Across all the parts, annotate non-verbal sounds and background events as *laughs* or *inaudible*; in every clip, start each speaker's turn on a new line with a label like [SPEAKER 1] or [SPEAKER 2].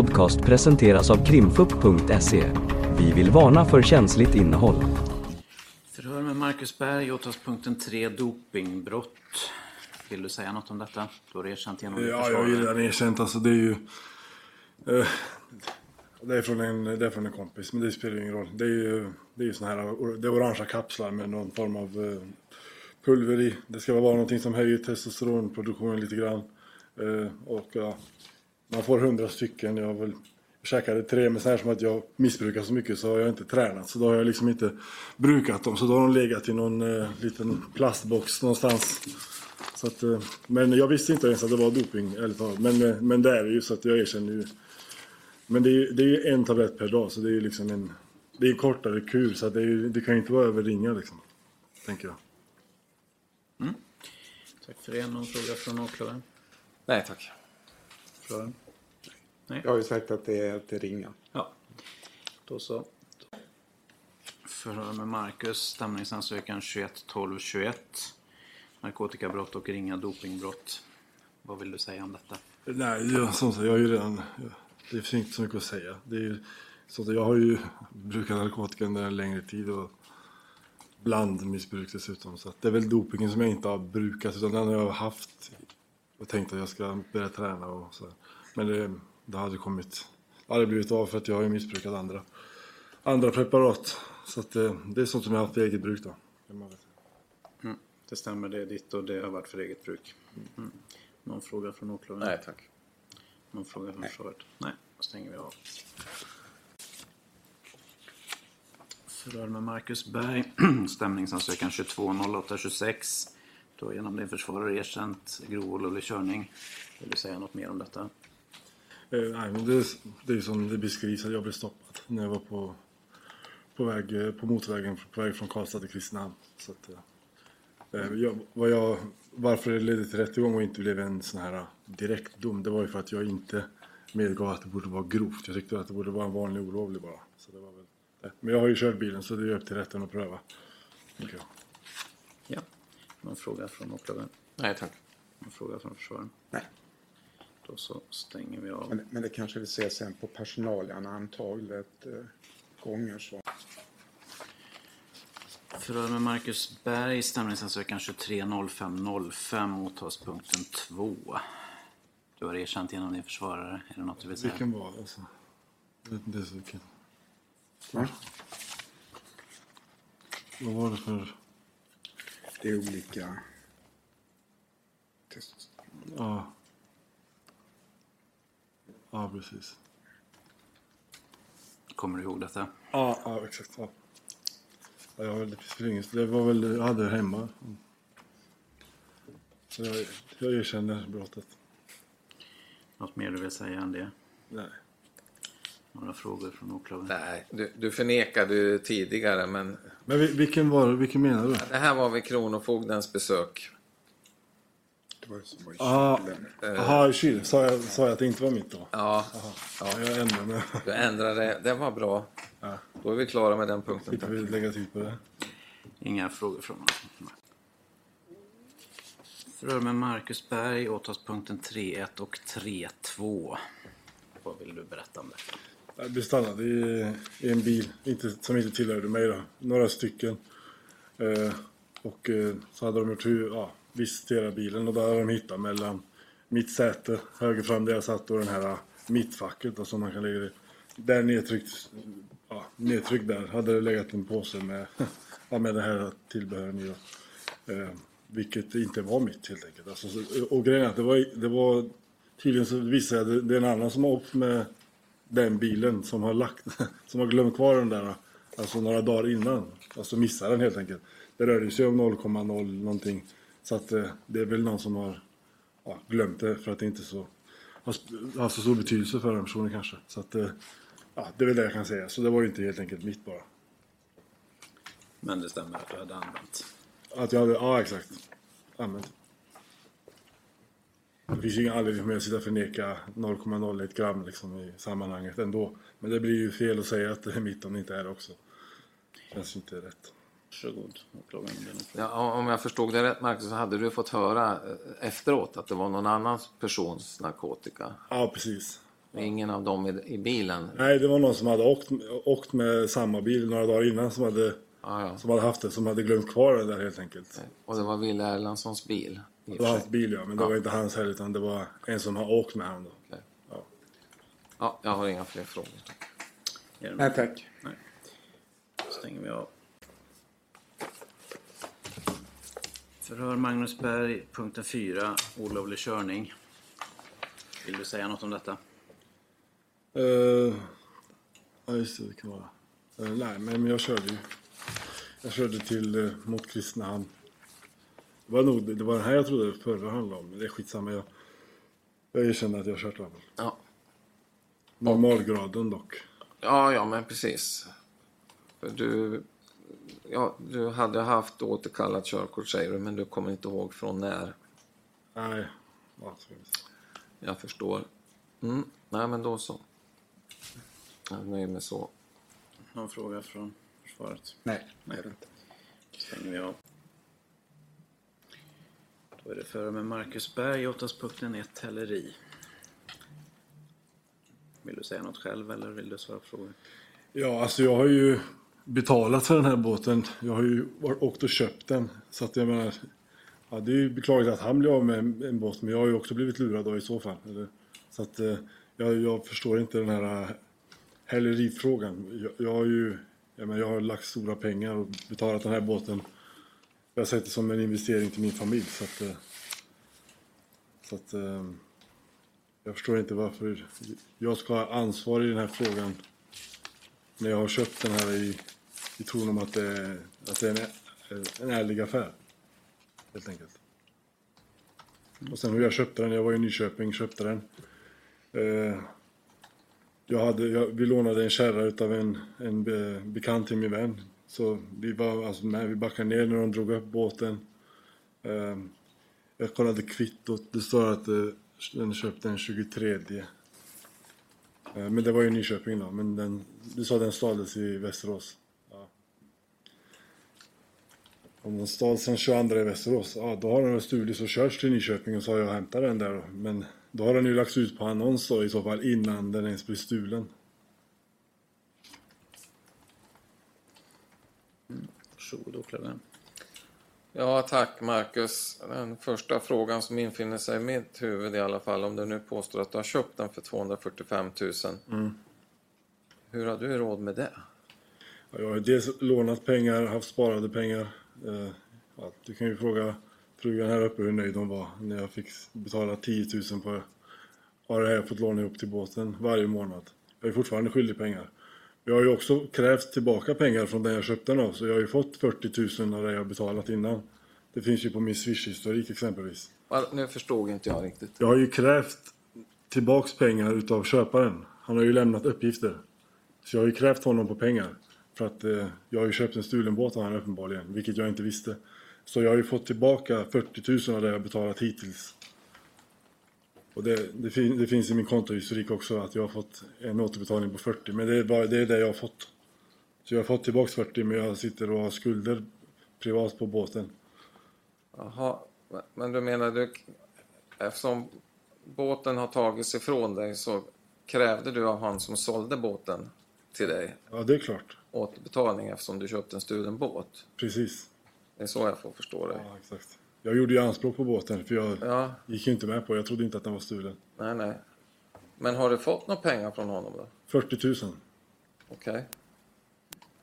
[SPEAKER 1] podcast presenteras av krimfupp.se. Vi vill varna för känsligt innehåll.
[SPEAKER 2] Förhör med Marcus Berg, åtalspunkten 3, dopingbrott. Vill du säga något om detta? Du har erkänt genom din
[SPEAKER 3] Ja, jag har ju redan erkänt. Alltså det är ju... eh, det, är från en, det är från en kompis, men det spelar ju ingen roll. Det är ju, det är ju såna här det är orangea kapslar med någon form av eh, pulver i. Det ska vara någonting som höjer testosteronproduktionen lite grann. Eh, och ja, man får hundra stycken. Jag har väl käkade tre, men så här som att jag missbrukar så mycket så har jag inte tränat. Så då har jag liksom inte brukat dem. Så då har de legat i någon eh, liten plastbox någonstans. Så att, eh, men jag visste inte ens att det var doping. ärligt talat. Men, eh, men det är det ju, så att jag erkänner ju. Men det är, ju- det är ju en tablett per dag, så det är ju liksom en, det är en kortare kur. Så att det, är, det kan ju inte vara över ringa liksom. Tänker jag.
[SPEAKER 2] Tack för det. Någon fråga från åklagaren?
[SPEAKER 4] Nej tack.
[SPEAKER 2] Förhören?
[SPEAKER 4] Jag har ju sagt att det är till ringa.
[SPEAKER 2] Ja, då så. Förhör med Marcus, stämningsansökan 21 12 21. Narkotikabrott och ringa dopingbrott. Vad vill du säga om detta?
[SPEAKER 3] Nej, jag, som sagt, jag har ju redan... Det finns inte så mycket att säga. Det är ju, så att jag har ju brukat narkotika under en längre tid och blandmissbruk dessutom. Så att det är väl dopingen som jag inte har brukat utan den har jag haft och tänkt att jag ska börja träna och så. Men det, det hade kommit... Det hade blivit av för att jag har ju missbrukat andra, andra preparat. Så att det, det är sånt som jag har haft för eget bruk då. säga.
[SPEAKER 2] Det stämmer, det är ditt och det har varit för eget bruk. Mm. Någon fråga från åklagaren?
[SPEAKER 4] Nej tack.
[SPEAKER 2] Någon fråga från försvaret? Nej, då stänger vi av. Förhör med Marcus Berg, *clears throat* stämningsansökan 22 08 26. Du har genom din försvarare erkänt grov olovlig körning. Vill du säga något mer om detta?
[SPEAKER 3] Eh, nej, men det, är- det är ju som det beskrivs att jag blev stoppad när jag var på, på, väg, eh, på motorvägen på väg från Karlstad till Kristinehamn. Så att, eh, eh, jag, vad jag, varför det ledde till rättegång och inte blev en sån här eh, direkt dom, det var ju för att jag inte medgav att det borde vara grovt. Jag tyckte att det borde vara en vanlig olovlig bara. Så det var väl det. Men jag har ju kört bilen så det är upp till rätten att pröva. tycker jag.
[SPEAKER 2] Någon fråga från åklagaren?
[SPEAKER 4] Nej tack.
[SPEAKER 2] Någon fråga från försvararen?
[SPEAKER 4] Nej.
[SPEAKER 2] Då så stänger vi av.
[SPEAKER 5] Men, men det kanske vi ser sen på personalen antalet eh, gånger så.
[SPEAKER 2] Förhör med Marcus Berg, stämningsansökan 23 05 05, åtalspunkten 2. Du har erkänt genom din försvarare. Är det något du vill säga?
[SPEAKER 3] Vilken var det alltså? Det, det är så vilken.
[SPEAKER 5] Va?
[SPEAKER 3] Vad var det för...
[SPEAKER 5] Det är olika test.
[SPEAKER 3] Ja. Ja, precis.
[SPEAKER 2] Kommer du ihåg detta?
[SPEAKER 3] Ja, ja exakt. Ja. Ja, jag, det spelar ingen Det var väl, jag hade det hemma. Så jag, jag erkänner brottet.
[SPEAKER 2] Något mer du vill säga än det?
[SPEAKER 3] Nej.
[SPEAKER 2] Några frågor från åklagaren?
[SPEAKER 4] Nej, du, du förnekade ju tidigare men
[SPEAKER 3] Men vi- vilken var det? Vilken menar du?
[SPEAKER 4] det här var vid Kronofogdens besök.
[SPEAKER 5] Det var ju som var i
[SPEAKER 3] Ja,
[SPEAKER 5] kylen.
[SPEAKER 3] Jaha, i kyl. Sa jag, sa jag att det inte var mitt då?
[SPEAKER 4] Ja,
[SPEAKER 3] Ja, jag ändrar mig.
[SPEAKER 4] du ändrade. Det var bra.
[SPEAKER 3] Ja.
[SPEAKER 4] Då är vi klara med den punkten.
[SPEAKER 3] Slipper vi lägga tid på det.
[SPEAKER 2] Inga frågor från honom? Förhör med Marcus Berg, åtalspunkten 3.1 och 3.2. Vad vill du berätta om detta?
[SPEAKER 3] Jag blev stannad i, i en bil inte, som inte tillhörde mig då. Några stycken. Eh, och eh, så hade de gjort hur, ja, visiterat bilen och där hade de hittat mellan mitt säte, höger fram där jag satt och den här ah, mittfacket då, som man kan lägga det. Där nedtryckt, ja, nedtryckt där hade det legat en påse med, *laughs* ja, med det här tillbehören i då. Eh, vilket inte var mitt helt enkelt. Alltså, så, och grejen är att det var, det var tydligen så visade det, det är en annan som har åkt med den bilen som har lagt, *laughs* som har glömt kvar den där, alltså några dagar innan. Alltså missade den helt enkelt. Det rörde sig om 0,0 någonting. Så att eh, det är väl någon som har ja, glömt det för att det inte så har haft så stor betydelse för den personen kanske. Så att, eh, ja, det är väl det jag kan säga. Så det var ju inte helt enkelt mitt bara.
[SPEAKER 2] Men det stämmer att du hade använt.
[SPEAKER 3] Att jag hade, ja exakt. Använt. Det finns ju ingen anledning för mig att sitta och förneka 0,01 gram liksom i sammanhanget ändå. Men det blir ju fel att säga att det är mitt om det inte är det också. Känns ju inte rätt.
[SPEAKER 2] Varsågod, åklagaren. det.
[SPEAKER 4] Ja, om jag förstod det rätt Marcus så hade du fått höra eh, efteråt att det var någon annan persons narkotika.
[SPEAKER 3] Ja, precis.
[SPEAKER 4] Det ingen av dem i, i bilen?
[SPEAKER 3] Nej, det var någon som hade åkt, åkt med samma bil några dagar innan som hade,
[SPEAKER 4] Ja, ja.
[SPEAKER 3] som hade haft det, som hade glömt kvar det där helt enkelt.
[SPEAKER 4] Och det var Wille Erlandssons bil?
[SPEAKER 3] Det var hans bil ja, men det
[SPEAKER 4] Ja.
[SPEAKER 3] var inte hans heller utan det var en som har åkt med honom då.
[SPEAKER 4] Okej.
[SPEAKER 3] Ja.
[SPEAKER 4] Ja, jag har inga fler frågor.
[SPEAKER 5] Nej tack.
[SPEAKER 2] Nej. Stänger vi av. Förhör Magnus Berg, punkten 4, olovlig körning. Vill du säga något om detta?
[SPEAKER 3] Uh, ja just det, det kan vara. Eh, nej, men jag körde ju. Jag körde till uh, mot Kristinehamn. Det var nog det var den här jag trodde förra handlade om. Men det är skitsamma. Jag, jag erkänner att jag har kört över.
[SPEAKER 4] Ja.
[SPEAKER 3] Normalgraden dock.
[SPEAKER 4] Ja, ja, men precis. För du, ja, du hade haft återkallat körkort säger du, men du kommer inte ihåg från när.
[SPEAKER 3] Nej. Det.
[SPEAKER 4] Jag förstår. Mm. Nej, men då så. Jag är nöjd med så.
[SPEAKER 2] Någon fråga från försvaret?
[SPEAKER 5] Nej, det är det inte.
[SPEAKER 2] stänger vi av. Då är det före med Marcus Berg, åtalspunkten 1, häleri. Vill du säga något själv eller vill du svara på frågor?
[SPEAKER 3] Ja, alltså jag har ju betalat för den här båten. Jag har ju åkt och köpt den. Så att jag menar, ja, det är ju beklagligt att han blir av med en, båt, men jag har ju också blivit lurad då i så fall. Eller, så att eh, jag, jag förstår inte den här eh, hälerifrågan. Jag, jag har ju, jag, menar, jag har lagt stora pengar och betalat den här båten. Jag har sett det som en investering till min familj. Så att, eh, så att eh, jag förstår inte varför jag ska ha ansvar i den här frågan när jag har köpt den här i, i tron om att det, är- att det är en, en ärlig affär. Helt enkelt. Och sen hur jag köpte den. Jag var i Nyköping, köpte den. Eh, jag hade, jag, vi lånade en kärra utav en, en be, bekant till min vän. Så vi var alltså med, vi backade ner när de drog upp båten. Ehm, jag kollade kvittot. Det står att eh, den köpte den 23. Eh, men det var ju Nyköping då. Men den, du sa den stals i Västerås. Ja. Om den stals den 22 i Västerås, ja då har den väl stulits och körts till Nyköping och så har jag hämtat den där då. Men då har den ju lagts ut på annons då i så fall innan den ens blir stulen.
[SPEAKER 2] Varsågod åklagaren.
[SPEAKER 4] Ja, tack Marcus. Den första frågan som infinner sig i mitt huvud i alla fall, om du nu påstår att du har köpt den för 245 000. Hur har du råd med det?
[SPEAKER 3] Ja, Jag har dels lånat pengar, haft sparade pengar. Eh, Ja, du kan ju fråga frugan här uppe hur nöjd hon var när jag fick betala 10 000 på det här fått låna ihop till båten varje månad. Jag är fortfarande skyldig pengar. Jag har ju också krävt tillbaka pengar från den jag köpte den av, så jag har ju fått 40 000 av det jag betalat innan. Det finns ju på min Swish-historik exempelvis.
[SPEAKER 4] Nu förstod inte jag riktigt.
[SPEAKER 3] Jag har ju krävt tillbaks pengar utav köparen. Han har ju lämnat uppgifter. Så jag har ju krävt honom på pengar. För att eh, jag har ju köpt en stulen båt av honom uppenbarligen, vilket jag inte visste. Så jag har ju fått tillbaka 40 000 av det jag betalat hittills. Och det, det, fin, det finns i min kontohistorik också att jag har fått en återbetalning på 40, men det är, bara, det är det jag har fått. Så jag har fått tillbaks 40 men jag sitter och har skulder privat på båten.
[SPEAKER 4] Jaha, men du menar du, eftersom båten har tagits ifrån dig så krävde du av han som sålde båten till dig
[SPEAKER 3] Ja, det är klart.
[SPEAKER 4] återbetalning eftersom du köpte en stulen båt?
[SPEAKER 3] Precis.
[SPEAKER 4] Det är så jag får förstå dig.
[SPEAKER 3] Ja, exakt. Jag gjorde ju anspråk på båten för jag
[SPEAKER 4] Ja,
[SPEAKER 3] gick ju inte med på Jag trodde inte att den var stulen.
[SPEAKER 4] nej, nej. Men har du fått några pengar från honom då?
[SPEAKER 3] 40 000.
[SPEAKER 4] Okej.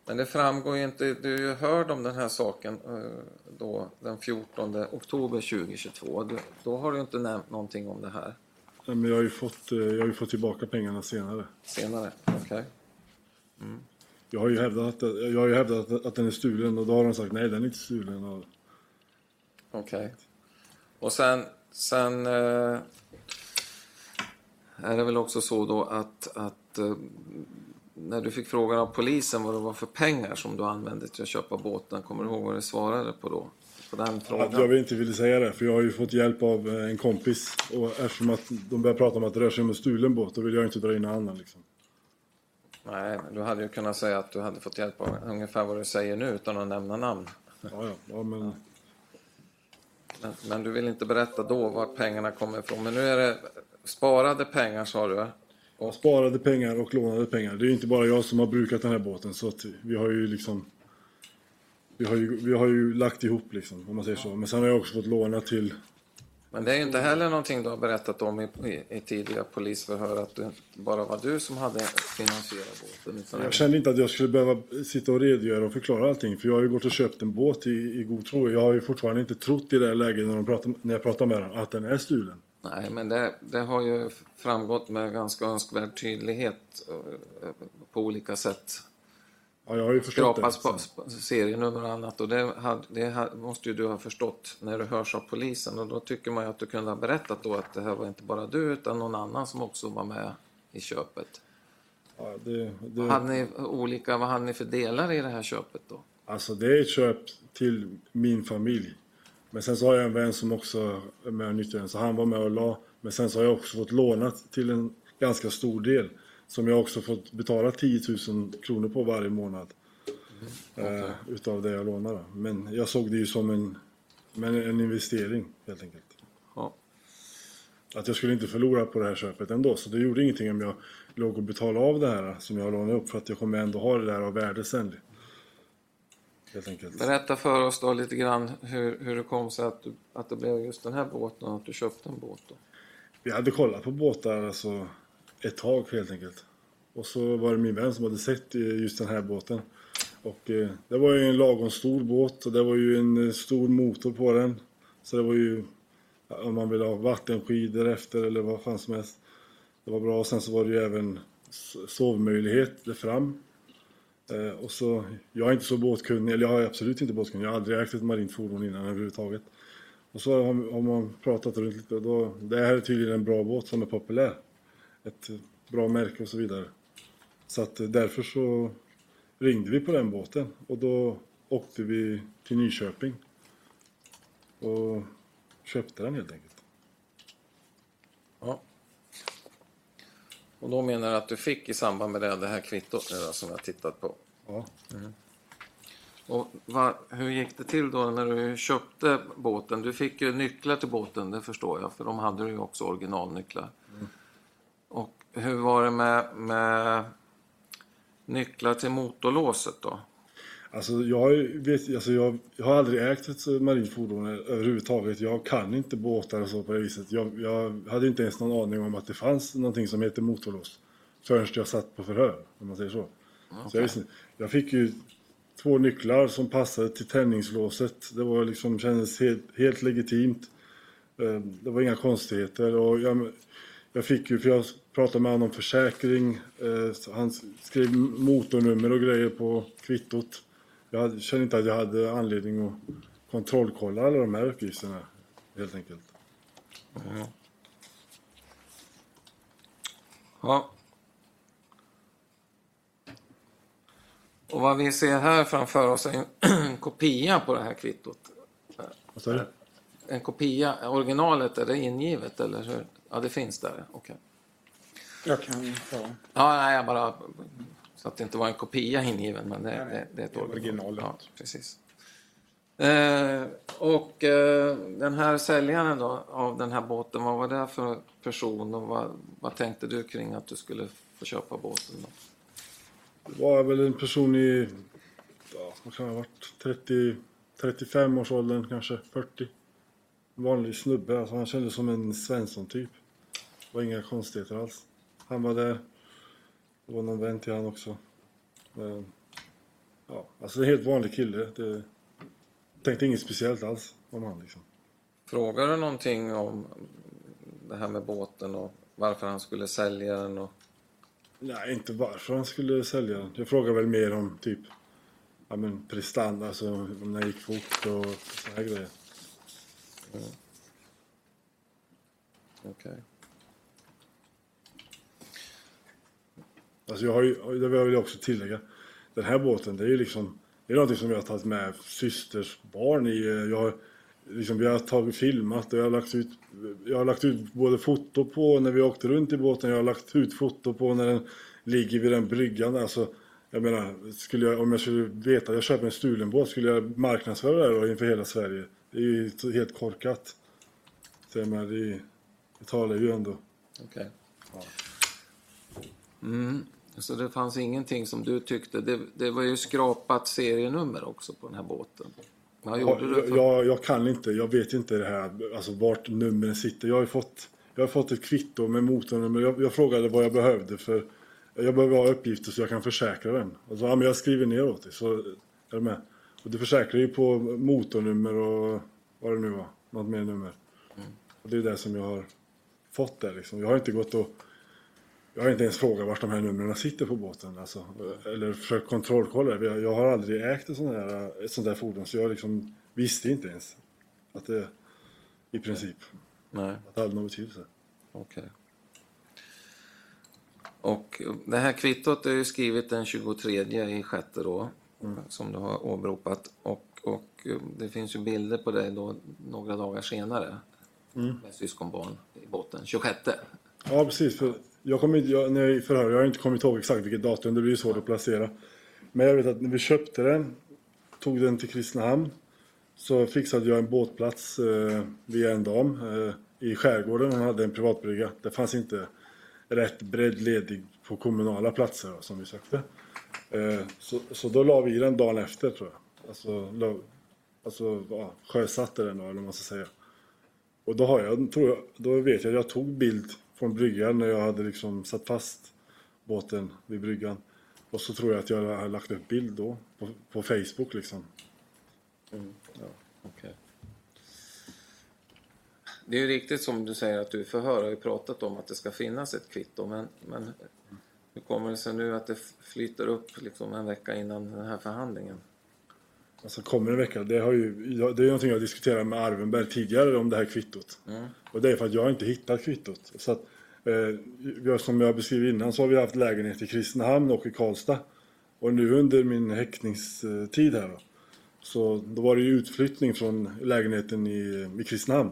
[SPEAKER 4] Men det framgår ju inte, du är ju hörd om den här saken eh, då den 14 oktober 2022. Du, då har du inte nämnt någonting om det här
[SPEAKER 3] Nej, Men jag har ju fått, eh, jag har fått tillbaka pengarna senare.
[SPEAKER 4] senare. Okej.
[SPEAKER 3] Jag har ju hävdat, jag har ju hävdat att, att den är stulen och då har de sagt nej den är inte stulen. Och,
[SPEAKER 4] Okej. Och sen, sen eh, är det väl också så då att, att eh, när du fick frågan av polisen vad det var för pengar som du använde till att köpa båten, kommer du ihåg vad du svarade på då? På den frågan?
[SPEAKER 3] att jag inte ville säga det för jag har ju fått hjälp av eh, en kompis. Och eftersom att de börjar prata om att det rör sig om en stulen båt då vill jag inte dra in annan liksom.
[SPEAKER 4] Nej, men du hade ju kunnat säga att du hade fått hjälp av ungefär vad du säger nu utan att nämna namn.
[SPEAKER 3] Ja, ja, ja men
[SPEAKER 4] men, men du vill inte berätta då var pengarna kommer ifrån. Men nu är det sparade pengar sa du?
[SPEAKER 3] Och... sparade pengar och lånade pengar. Det är inte bara jag som har brukat den här båten så att vi har ju liksom vi har ju, vi har ju lagt ihop liksom, om man säger så. Men sen har jag också fått låna till
[SPEAKER 4] men det är inte heller någonting du har berättat om i, i, i tidiga polisförhör att det bara var du som hade finansierat båten. Utan
[SPEAKER 3] Jag kände inte att jag skulle behöva sitta och redogöra och förklara allting. För jag har ju gått och köpt en båt i, i god tro. Jag har ju fortfarande inte trott i det här läget när, de pratar, när jag pratar med dem att den är stulen.
[SPEAKER 4] Nej, men det, det har ju framgått med ganska önskvärd tydlighet eh, på olika sätt.
[SPEAKER 3] Ja, jag har ju förstått
[SPEAKER 4] Skrapas
[SPEAKER 3] det.
[SPEAKER 4] på sp- serienummer och annat och det, hade, det måste ju du ha förstått när du hörs av polisen och då tycker man ju att du kunde ha berättat då att det här var inte bara du utan någon annan som också var med i köpet.
[SPEAKER 3] Ja, det, det,
[SPEAKER 4] Hade ni olika, vad hade ni för delar i det här köpet då?
[SPEAKER 3] Alltså det är ett köp till min familj. Men sen så har jag en vän som också är med och nyttjar den, så han var med och la. Men sen så har jag också fått låna till en ganska stor del. Som jag också fått betala 10 000 kronor på varje månad. Eh, utav det jag lånade. Men jag såg det ju som en, men en investering helt enkelt.
[SPEAKER 4] Ja.
[SPEAKER 3] Att jag skulle inte förlora på det här köpet ändå. Så det gjorde ingenting om jag låg och betalade av det här som jag lånade upp. För att jag kommer ändå ha det där av värde sen. Helt enkelt.
[SPEAKER 4] Berätta för oss då lite grann hur, hur det kom sig att, du, att det blev just den här båten och att du köpte en båt då.
[SPEAKER 3] Vi hade kollat på båtar alltså ett tag helt enkelt. Och så var det min vän som hade sett eh, just den här båten. Och eh, det var ju en lagom stor båt och det var ju en eh, stor motor på den. Så det var ju, om man vill ha vattenskidor efter eller vad fan som helst. Det var bra. Och sen så var det ju även sovmöjlighet där fram. Eh, och så, jag är inte så båtkunnig, eller jag är absolut inte båtkunnig. Jag har aldrig ägt ett marint fordon innan överhuvudtaget. Och så har, har man pratat runt lite och då, det här är tydligen en bra båt som är populär. Ett bra märke och så vidare. Så att eh, därför så ringde vi på den båten och då åkte vi till Nyköping. Och köpte den helt enkelt.
[SPEAKER 4] Ja. Och då menar du att du fick i samband med det, det här kvittot nu då, som jag tittat på.
[SPEAKER 3] Ja.
[SPEAKER 4] Och vad, hur gick det till då när du köpte båten? Du fick ju nycklar till båten, det förstår jag, för de hade du ju också originalnycklar. Hur var det med, med nycklar till motorlåset då?
[SPEAKER 3] Alltså jag, vet, alltså jag, jag har aldrig ägt ett marint fordon överhuvudtaget. Jag kan inte båtar och så på det viset. Jag, jag hade inte ens någon aning om att det fanns någonting som heter motorlås. Förrän jag satt på förhör, om man säger så. så jag, visste, jag fick ju två nycklar som passade till tändningslåset. Det var liksom, kändes helt, helt legitimt. Eh, Det var inga konstigheter. Och jag, jag fick ju, för jag pratade med honom om försäkring. eh, Han skrev motornummer och grejer på kvittot. Jag hade, kände inte att jag hade anledning att kontrollkolla alla de här uppgifterna. Helt enkelt.
[SPEAKER 4] Ja. Och vad vi ser här framför oss är en, en *clears throat* kopia på det här kvittot.
[SPEAKER 3] Vad sa du?
[SPEAKER 4] En kopia, originalet, är det ingivet eller hur? Ja, det finns där, okej.
[SPEAKER 5] Jag kan ta
[SPEAKER 4] Ja, nej, jag bara... Så att det inte var en kopia ingiven, men det,
[SPEAKER 5] Nej,
[SPEAKER 4] det, det är ett original. Ja, precis. Eh, och eh, den här säljaren då, av den här båten, vad var det för person och vad, vad tänkte du kring att du skulle få köpa båten? Då?
[SPEAKER 3] Det var väl en person i, ja, vad kan det ha varit, 30, 35 års åldern kanske, 40. Vanlig snubbe, alltså han kändes som en Svensson-typ. Det var inga konstigheter alls. Han var där. Det var någon vän till han också. Men, ja, alltså en helt vanlig kille. Det, tänkte inget speciellt alls om han liksom.
[SPEAKER 4] Frågade du någonting om det här med båten och varför han skulle sälja den? Och...
[SPEAKER 3] Nej, inte varför han skulle sälja den. Jag frågade väl mer om typ ja, men prestanda, alltså om den gick fort och såna här grejer. Mm.
[SPEAKER 4] Okej.
[SPEAKER 3] Alltså jag har ju, det vill jag också tillägga. Den här båten, det är ju liksom, det är någonting som jag har tagit med systers barn i. Eh, jag har, liksom, vi har tagit filmat och jag har lagt ut, jag har lagt ut både foto på när vi åkte runt i båten, jag har lagt ut foto på när den ligger vid den bryggan. Alltså, jag menar, skulle jag, om jag skulle veta att jag köper en stulen båt, skulle jag marknadsföra det här då inför hela Sverige? Det är ju helt korkat. Så jag menar, det, det talar ju ändå.
[SPEAKER 4] okej. Så det fanns ingenting som du tyckte. Det, det var ju skrapat serienummer också på den här båten. Vad gjorde du? För?
[SPEAKER 3] jag, jag kan inte, jag vet inte det här, alltså vart numren sitter. Jag har ju fått, jag har fått ett kvitto med motornummer. Jag, jag frågade vad jag behövde för jag behöver ha uppgifter så jag kan försäkra den. Och så, ja, men jag skriver ner åt dig, så är du med? Och du försäkrar ju på motornummer och vad det nu var, något mer nummer. Och det är det som jag har fått där liksom. Jag har inte gått och jag har inte ens frågat vart de här numren sitter på båten. Alltså, eller försökt kontrollkolla. Jag, har aldrig ägt ett sånt, här, ett sånt där fordon så jag liksom visste inte ens att det i princip
[SPEAKER 4] Nej,
[SPEAKER 3] att det hade någon betydelse.
[SPEAKER 4] okej. Och det här kvittot är ju skrivet den 23 i sjätte då, som du har åberopat. Och, och eh, det finns ju bilder på dig då några dagar senare med syskonbarn i båten, 26.
[SPEAKER 3] Ja, precis. För jag kommer jag, när jag förhör, jag har inte kommit ihåg exakt vilket datum, det blir ju svårt att placera. Men jag vet att när vi köpte den, tog den till Kristinehamn, så fixade jag en båtplats eh, via en dam eh, i skärgården. Hon hade en privatbrygga. Det fanns inte rätt bredd ledig på kommunala platser då, som vi sökte. Eh, så, så då la vi den dagen efter tror jag. Alltså, la, alltså ja, sjösatte den då, eller vad man ska säga. Och då, har jag, tror jag, då vet jag att jag tog bild från bryggan när jag hade liksom satt fast båten vid bryggan. Och så tror jag att jag har lagt upp bild då på, på Facebook liksom. Mm.
[SPEAKER 4] Okej. Det är ju riktigt som du säger att du i förhör har ju pratat om att det ska finnas ett kvitto. Men, men hur kommer det sig nu att det flyter upp liksom en vecka innan den här förhandlingen?
[SPEAKER 3] Alltså kommer en vecka. Det, har ju, det är någonting jag diskuterat med Arvenberg tidigare om det här kvittot. Och det är för att jag har inte hittat kvittot. Så att, eh, som jag beskrivit innan så har vi haft lägenhet i Kristinehamn och i Karlstad. Och nu under min häktningstid här då, så då var det ju utflyttning från lägenheten i, i Kristinehamn.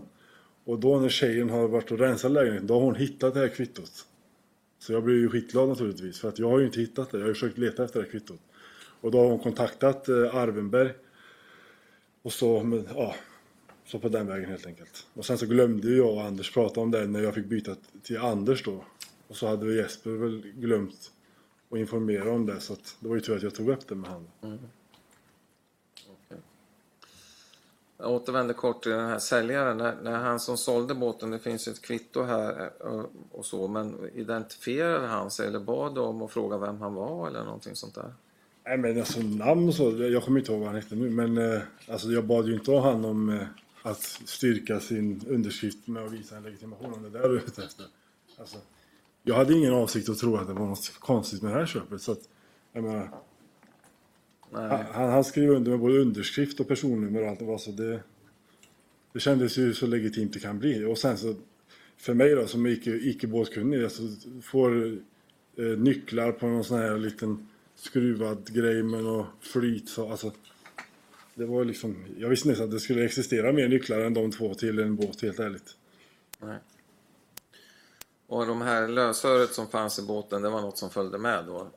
[SPEAKER 3] Och då när tjejen har varit och rensat lägenheten, då har hon hittat det här kvittot. Så jag blev ju skitglad naturligtvis, för att jag har ju inte hittat det. Jag har ju försökt leta efter det här kvittot. Och då har hon kontaktat eh, Arvenberg. Och så, men, ja, så på den vägen helt enkelt. Och sen så glömde ju jag och Anders prata om det när jag fick byta till Anders då. Och så hade Jesper väl glömt att informera om det. Så att det var ju tur att jag tog upp det med honom. Mm.
[SPEAKER 4] Jag återvänder kort till den här säljaren. När, när han som sålde båten, det finns ju ett kvitto här eh, och, och så, men identifierade han sig eller bad du om att fråga vem han var eller någonting sånt där?
[SPEAKER 3] Nej men alltså namn och så, jag kommer inte ihåg vad han hette nu. Men eh, alltså jag bad ju inte han om eh, att styrka sin underskrift med att visa en legitimation om det där du är ute efter. Alltså, jag hade ingen avsikt att tro att det var något konstigt med det här köpet. Så att, jag menar, han, han han skrev under med både underskrift och personnummer och allt det var så det... Det kändes ju så legitimt det kan bli. Och sen så, för mig då som icke, icke båtkunnig, alltså, får eh, nycklar på någon sån här liten skruvad grej med något flyt. Så, alltså, det var liksom, jag visste inte att det skulle existera mer nycklar än de två till en båt, helt ärligt.
[SPEAKER 4] Nej. Och de här lösöret som fanns i båten, det var något som följde med då?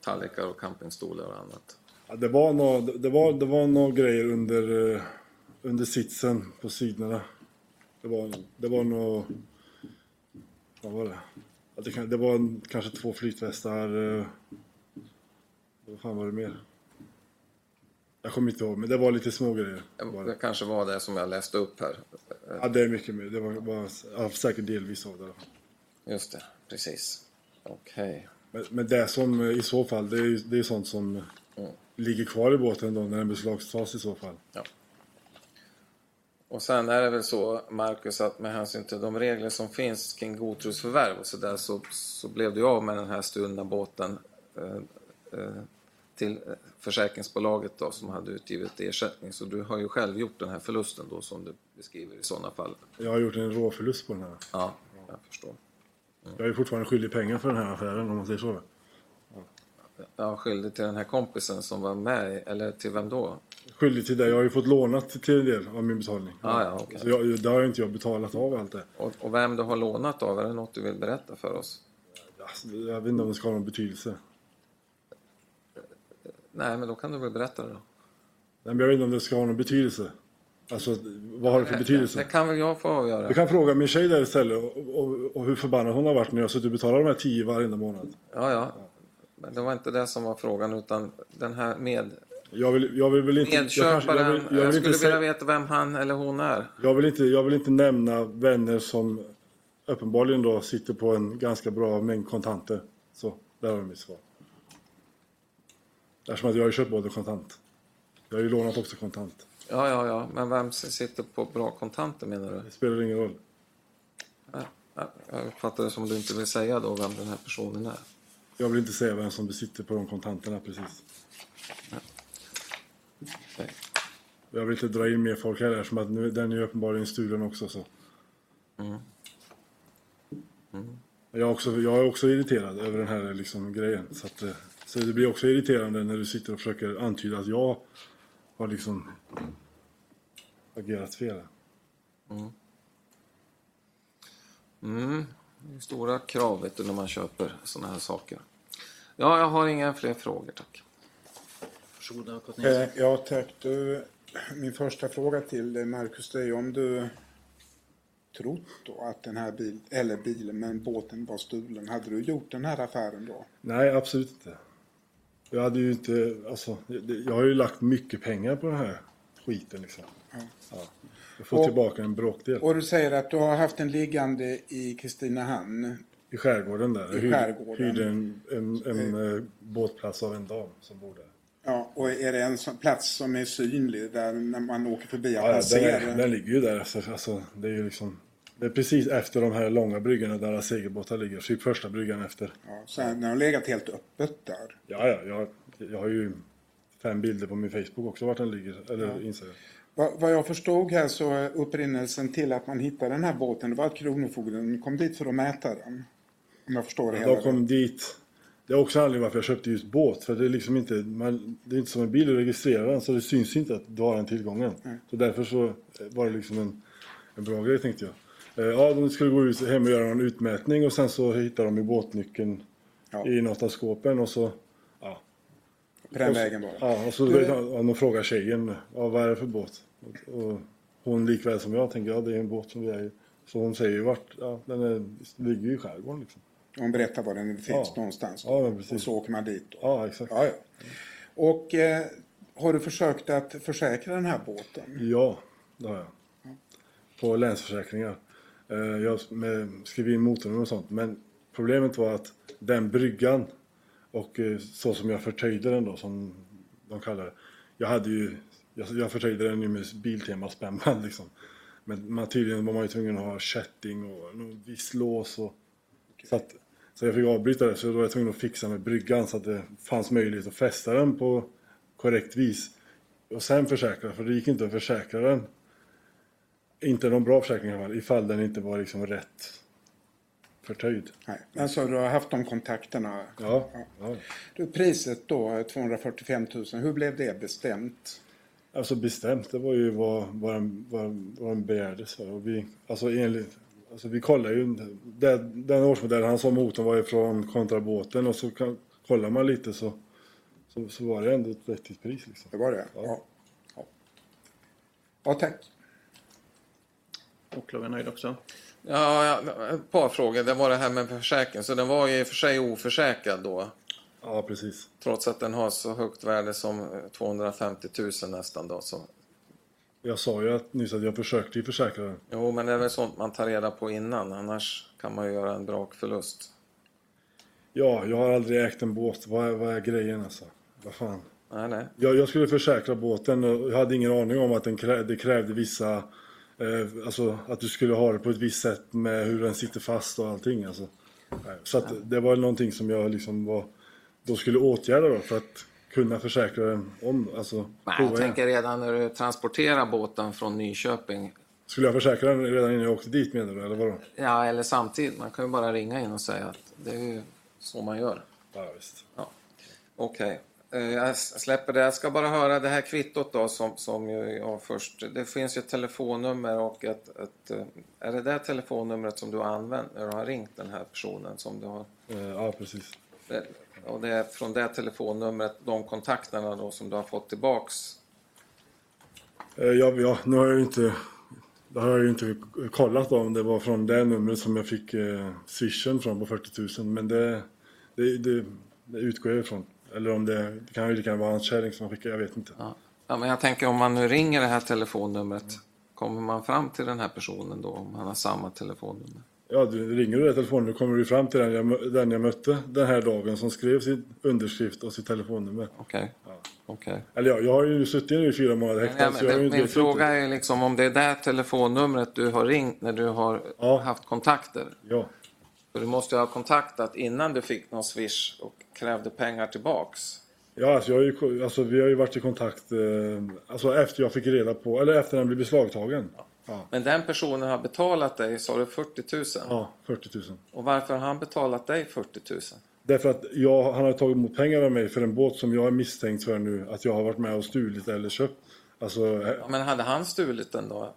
[SPEAKER 4] Tallrikar och campingstolar och annat?
[SPEAKER 3] Ja, det var några det var, det var några grejer under, eh, under sitsen på sidorna. Det var, det var nog... Vad var det? Ja, det, det var en, kanske två flytvästar. eh, Vad fan var det mer? Jag kommer inte ihåg, men det var lite små grejer. Var
[SPEAKER 4] Det kanske var det som jag läste upp här.
[SPEAKER 3] Ja, det är mycket mer. Det var, var ja, säkert delvis av det.
[SPEAKER 4] Just det, precis. Okej.
[SPEAKER 3] Men, men det som eh, i så fall, det är ju sånt som. Ligger kvar i båten då när den beslagtas i så fall.
[SPEAKER 4] Ja. Och sen är det väl så, Marcus, att med hänsyn till de regler som finns kring godtrosförvärv och så där så, så blev du av med den här stulna båten eh, eh, till försäkringsbolaget då, som hade utgivit ersättning. Så du har ju själv gjort den här förlusten då som du beskriver i sådana fall.
[SPEAKER 3] Jag har gjort en råförlust på den här.
[SPEAKER 4] Ja, jag förstår.
[SPEAKER 3] Jag är fortfarande skyldig pengar för den här affären om man säger så.
[SPEAKER 4] Är skyldig till den här kompisen som var med, eller till vem då?
[SPEAKER 3] Skyldig till det. Jag har ju fått lånat till en del av min betalning.
[SPEAKER 4] Ah, ja, okej.
[SPEAKER 3] Så jag, där har inte jag betalat av allt det.
[SPEAKER 4] Och, och vem du har lånat av, är det något du vill berätta för oss?
[SPEAKER 3] Alltså, jag vet inte om det ska ha någon betydelse.
[SPEAKER 4] Nej, men då kan du väl berätta det då.
[SPEAKER 3] Nej, men jag vet inte om det ska ha någon betydelse. Alltså, vad har det för betydelse?
[SPEAKER 4] Det kan väl jag få avgöra.
[SPEAKER 3] Du kan fråga min tjej där istället och, och, och hur förbannad hon har varit när jag har suttit och betalat de här 10 varenda månad.
[SPEAKER 4] Ja, ja. Men det var inte det som var frågan utan den här med
[SPEAKER 3] Jag vill, jag vill väl inte... jag kanske-
[SPEAKER 4] medköparen.
[SPEAKER 3] jag
[SPEAKER 4] Jag,
[SPEAKER 3] vill, jag vill
[SPEAKER 4] skulle
[SPEAKER 3] inte
[SPEAKER 4] vilja veta vem han eller hon är.
[SPEAKER 3] jag vill inte, jag vill inte nämna vänner som uppenbarligen då sitter på en ganska bra mängd kontanter. Så, där har mitt svar. Eftersom att jag har ju köpt både kontant. Jag har ju lånat också kontant.
[SPEAKER 4] Ja, ja, ja. Men vem sitter på bra kontanter menar du?
[SPEAKER 3] Det spelar ingen roll.
[SPEAKER 4] Ja, ja, Jag uppfattar det som du inte vill säga då vem den här personen är.
[SPEAKER 3] Jag vill inte säga vem som besitter på de kontanterna precis.
[SPEAKER 4] Okej.
[SPEAKER 3] Jag vill inte dra in mer folk här eftersom att nu, den är ju uppenbarligen stulen också. Så. Jag, är också, jag är också irriterad över den här liksom, grejen. Så, att, eh, så det blir också irriterande när du sitter och försöker antyda att jag har liksom agerat fel.
[SPEAKER 4] Mm. Det är stora krav vet du, när man köper såna här saker. Ja, jag har inga fler frågor tack.
[SPEAKER 2] Varsågod.
[SPEAKER 5] Eh, Ja, tack. Du, min första fråga till dig, Marcus, det är ju om du trott då att den här bil, eller bilen, men båten var stulen. Hade du gjort den här affären då?
[SPEAKER 3] Nej, absolut inte. Jag hade ju inte, alltså, jag har ju lagt mycket pengar på den här skiten liksom. Ja. Jag får
[SPEAKER 5] Och-
[SPEAKER 3] tillbaka en bråkdel.
[SPEAKER 5] Och du säger att du har haft en liggande i Kristinehamn.
[SPEAKER 3] I skärgården där.
[SPEAKER 5] I skärgården.
[SPEAKER 3] hyrde en, en, en eh, båtplats av en dam som bor där.
[SPEAKER 5] Ja, och är det en sån plats som är synlig där när man åker förbi
[SPEAKER 3] Ja, ja, den, är, den ligger ju där. Alltså, alltså, det är ju liksom... Det är precis efter de här långa bryggorna där alla segelbåtar ligger. Typ första bryggan efter.
[SPEAKER 5] Ja, så den har legat helt öppet där.
[SPEAKER 3] Ja, ja, jag, jag har ju fem bilder på min Facebook också vart den ligger. Eller Instagram.
[SPEAKER 5] Vad, vad jag förstod här så upprinnelsen till att man hittade den här båten det var att Kronofogden kom dit för att mäta den. Om jag förstår det hela
[SPEAKER 3] De kom dit. Det är också anledningen varför jag köpte just båt. För det är liksom inte, man, det är inte som en bil, du registrerar den så det syns inte att du har den tillgången. Så därför så var det liksom en, en bra grej tänkte jag. Eh, Ja, de skulle gå ut hem och göra en utmätning och sen så hittade de ju båtnyckeln
[SPEAKER 5] Ja.
[SPEAKER 3] i något av skåpen och så... Ja,
[SPEAKER 5] På den vägen det.
[SPEAKER 3] ja och så
[SPEAKER 5] Du-
[SPEAKER 3] ja, de frågar tjejen, ja, vad är det för båt? Och, och hon likväl som jag tänker, ja det är en båt som vi är i. Så hon säger ju vart, ja den är, ligger ju i skärgården liksom.
[SPEAKER 5] Hon berättar var den finns
[SPEAKER 3] Ja.
[SPEAKER 5] någonstans.
[SPEAKER 3] Ja,
[SPEAKER 5] och så åker man dit. Då.
[SPEAKER 3] Ja, exakt.
[SPEAKER 5] Ja, ja. Och eh, har du försökt att försäkra den här båten?
[SPEAKER 3] Ja, det har jag. På Länsförsäkringar. Eh, Jag med, skrev in motornummer och sånt. Men problemet var att den bryggan och eh, så som jag förtöjde den då, som de kallar det. Jag hade ju, jag, jag förtöjde den ju med Biltema spännband *laughs* liksom. Men man, tydligen var man ju tvungen att ha kätting och viss lås och... Så, att, så jag fick avbryta det, så då var jag tvungen att fixa med bryggan så att det fanns möjlighet att fästa den på korrekt vis. Och sen försäkra, för det gick inte att försäkra den. Inte någon bra försäkring i alla fall, ifall den inte var liksom rätt förtöjd.
[SPEAKER 5] Nej. Men så du har haft de kontakterna?
[SPEAKER 3] Ja, ja.
[SPEAKER 5] Du, priset då, 245 000, hur blev det bestämt?
[SPEAKER 3] Alltså bestämt, det var ju vad, vad, den, vad, vad den begärdes. Och vi, alltså enligt, alltså vi kollade ju, det, den årsmodellen han sa motorn var ifrån kontrabåten och så kan, kollar man lite så, så, så var det ändå ett vettigt pris liksom.
[SPEAKER 5] Det var det?
[SPEAKER 3] Ja.
[SPEAKER 5] Ja, ja tack.
[SPEAKER 2] Åklagaren nöjd också?
[SPEAKER 4] Ja, ja, ett par frågor. Det var det här med försäkring. Så den var ju i och för sig oförsäkrad då.
[SPEAKER 3] Ja, precis.
[SPEAKER 4] Trots att den har så högt värde som eh, 250 000 nästan då. Så.
[SPEAKER 3] Jag sa ju att, nyss att jag försökte ju försäkra den.
[SPEAKER 4] Jo, men det är väl sånt man tar reda på innan. Annars kan man ju göra en brakförlust.
[SPEAKER 3] Ja, jag har aldrig ägt en båt. Vad är, vad är grejen alltså? Vad fan?
[SPEAKER 4] Nej, nej.
[SPEAKER 3] Jag, jag skulle försäkra båten och jag hade ingen aning om att den krä, det krävde vissa... Eh, alltså att du skulle ha det på ett visst sätt med hur den sitter fast och allting. Alltså. Så att det var någonting som jag liksom var... Då skulle åtgärda då för att kunna försäkra den om. Alltså,
[SPEAKER 4] Nej, jag tänker redan när du transporterar båten från Nyköping.
[SPEAKER 3] Skulle jag försäkra den redan innan jag åkte dit menar du? Eller vadå?
[SPEAKER 4] Ja, eller samtidigt. Man kan ju bara ringa in och säga att det är ju så man gör.
[SPEAKER 3] Ja, visst.
[SPEAKER 4] Ja. Okej. Eh, Jag släpper det. Jag ska bara höra det här kvittot då som, som jag först... Det finns ju ett telefonnummer och ett, ett... eh, Är det det telefonnumret som du har använt när du har ringt den här personen som du har...
[SPEAKER 3] Eh, ja, precis.
[SPEAKER 4] Och det är från det telefonnumret, de kontakterna då som du har fått tillbaks
[SPEAKER 3] Eh, Ja, ja, nu har jag ju inte... Det har jag inte kollat då, om det var från det numret som jag fick eh, swishen från på 40 000. Men det, det, det, det utgår jag ifrån. Eller om det, det kan ju lika gärna vara hans kärring som har skickat, jag vet inte.
[SPEAKER 4] Ja. ja, men jag tänker om man nu ringer det här telefonnumret, kommer man fram till den här personen då om han har samma telefonnummer?
[SPEAKER 3] Ja, du ringer du det telefonnumret kommer du fram till den jag, den jag mötte den här dagen som skrev sin underskrift och sitt telefonnummer.
[SPEAKER 4] Okej. Okej.
[SPEAKER 3] Eller ja, jag har ju suttit nu i fyra månader
[SPEAKER 4] Ja,
[SPEAKER 3] häktad ju
[SPEAKER 4] men Min fråga är liksom om det är det telefonnumret du har ringt när du har
[SPEAKER 3] Ja.
[SPEAKER 4] haft kontakter.
[SPEAKER 3] Ja,
[SPEAKER 4] För du måste ju ha kontaktat innan du fick någon swish och krävde pengar tillbaks.
[SPEAKER 3] ja alltså, jag har ju, alltså vi har ju varit i kontakt eh, alltså efter jag fick reda på, eller efter den blev beslagtagen. Ja,
[SPEAKER 4] Men den personen har betalat dig, sa du 40 000?
[SPEAKER 3] ja 40 000.
[SPEAKER 4] Och varför har han betalat dig 40 000?
[SPEAKER 3] Därför att jag, han har tagit emot pengar av mig för en båt som jag är misstänkt för nu att jag har varit med och stulit eller köpt. Alltså, eh,
[SPEAKER 4] Ja, men hade han stulit den då?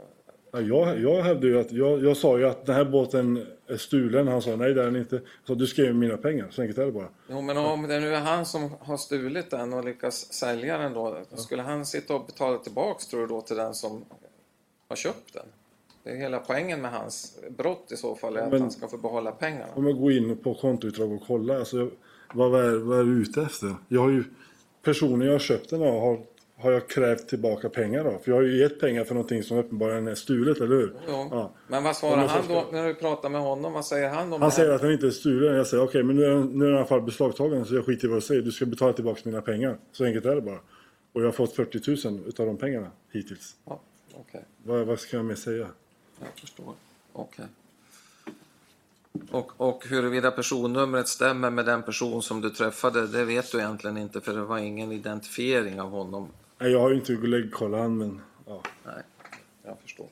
[SPEAKER 3] ja, jag, jag hävdade ju att, jag, jag sa ju att den här båten är stulen. Han sa nej det är den inte. Så du skrev mina pengar, så enkelt är det bara.
[SPEAKER 4] Jo, men om det nu är han som har stulit den och lyckas sälja den då, skulle han sitta och betala tillbaks tror du då till den som har köpt den? Det är hela poängen med hans brott i så fall, är att
[SPEAKER 3] Men-
[SPEAKER 4] han ska få behålla pengarna.
[SPEAKER 3] Om jag går in på kontoutdrag och kollar, alltså, vad, är, vad är du ute efter? Jag har ju, personen jag har köpt den av har, har jag krävt tillbaka pengar av. För jag har ju gett pengar för någonting som uppenbarligen är stulet, eller hur?
[SPEAKER 4] Jo.
[SPEAKER 3] Ja.
[SPEAKER 4] Men vad svarar han då när du pratar med honom? Vad säger han om
[SPEAKER 3] Han säger att den inte är stulen. Jag säger okej, men nu är, den, nu är den i alla fall beslagtagen så jag skiter i vad du säger. Du ska betala tillbaka mina pengar. Så enkelt är det bara. Och jag har fått 40 000 utav de pengarna hittills.
[SPEAKER 4] Ja, Okej,
[SPEAKER 3] Vad, vad ska jag mer säga?
[SPEAKER 4] jag förstår. Okej. Och, och huruvida personnumret stämmer med den person som du träffade, det vet du egentligen inte för det var ingen identifiering av honom.
[SPEAKER 3] Nej, jag har ju inte läggkollat han, men ja.
[SPEAKER 4] Nej, jag förstår.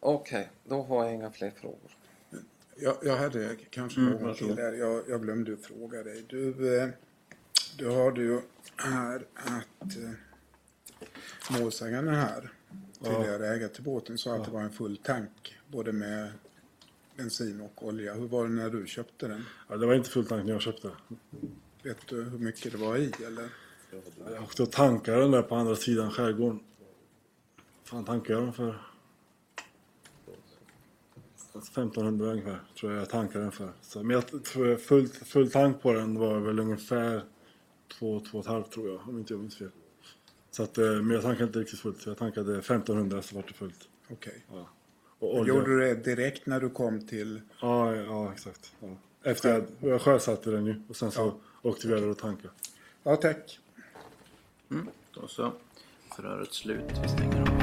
[SPEAKER 4] Okej, då har jag inga fler frågor.
[SPEAKER 5] Jag, jag hade kanske
[SPEAKER 3] Mm,
[SPEAKER 5] någon till där. Jag, jag glömde fråga dig. Du, eh, du hörde ju här att eh, målsäganden här, tidigare ägare till båten, sa att det var en full tank både med bensin och olja. Hur var det när du köpte den?
[SPEAKER 3] ja. Det var inte full tank när jag köpte.
[SPEAKER 5] Vet du hur mycket det var i eller?
[SPEAKER 3] Jag åkte och tankade den där på andra sidan skärgården. fan tankade jag den för? 1500 ungefär tror jag jag tankade den för. Så, men jag tror jag full, full tank på den var väl ungefär 2-2,5 tror jag om inte jag minns fel. Så att, eh, men jag tankade inte riktigt fullt. Så jag tankade 1500 så var det fullt.
[SPEAKER 5] Okej.
[SPEAKER 3] Och olja.
[SPEAKER 5] Gjorde du det direkt när du kom till...
[SPEAKER 3] Ja, ja exakt. Ja. Efter jag, jag sjösatte den ju och sen så åkte vi över och tankade.
[SPEAKER 5] Ja, tack.
[SPEAKER 2] Då så. Förhöret slut. Vi stänger av.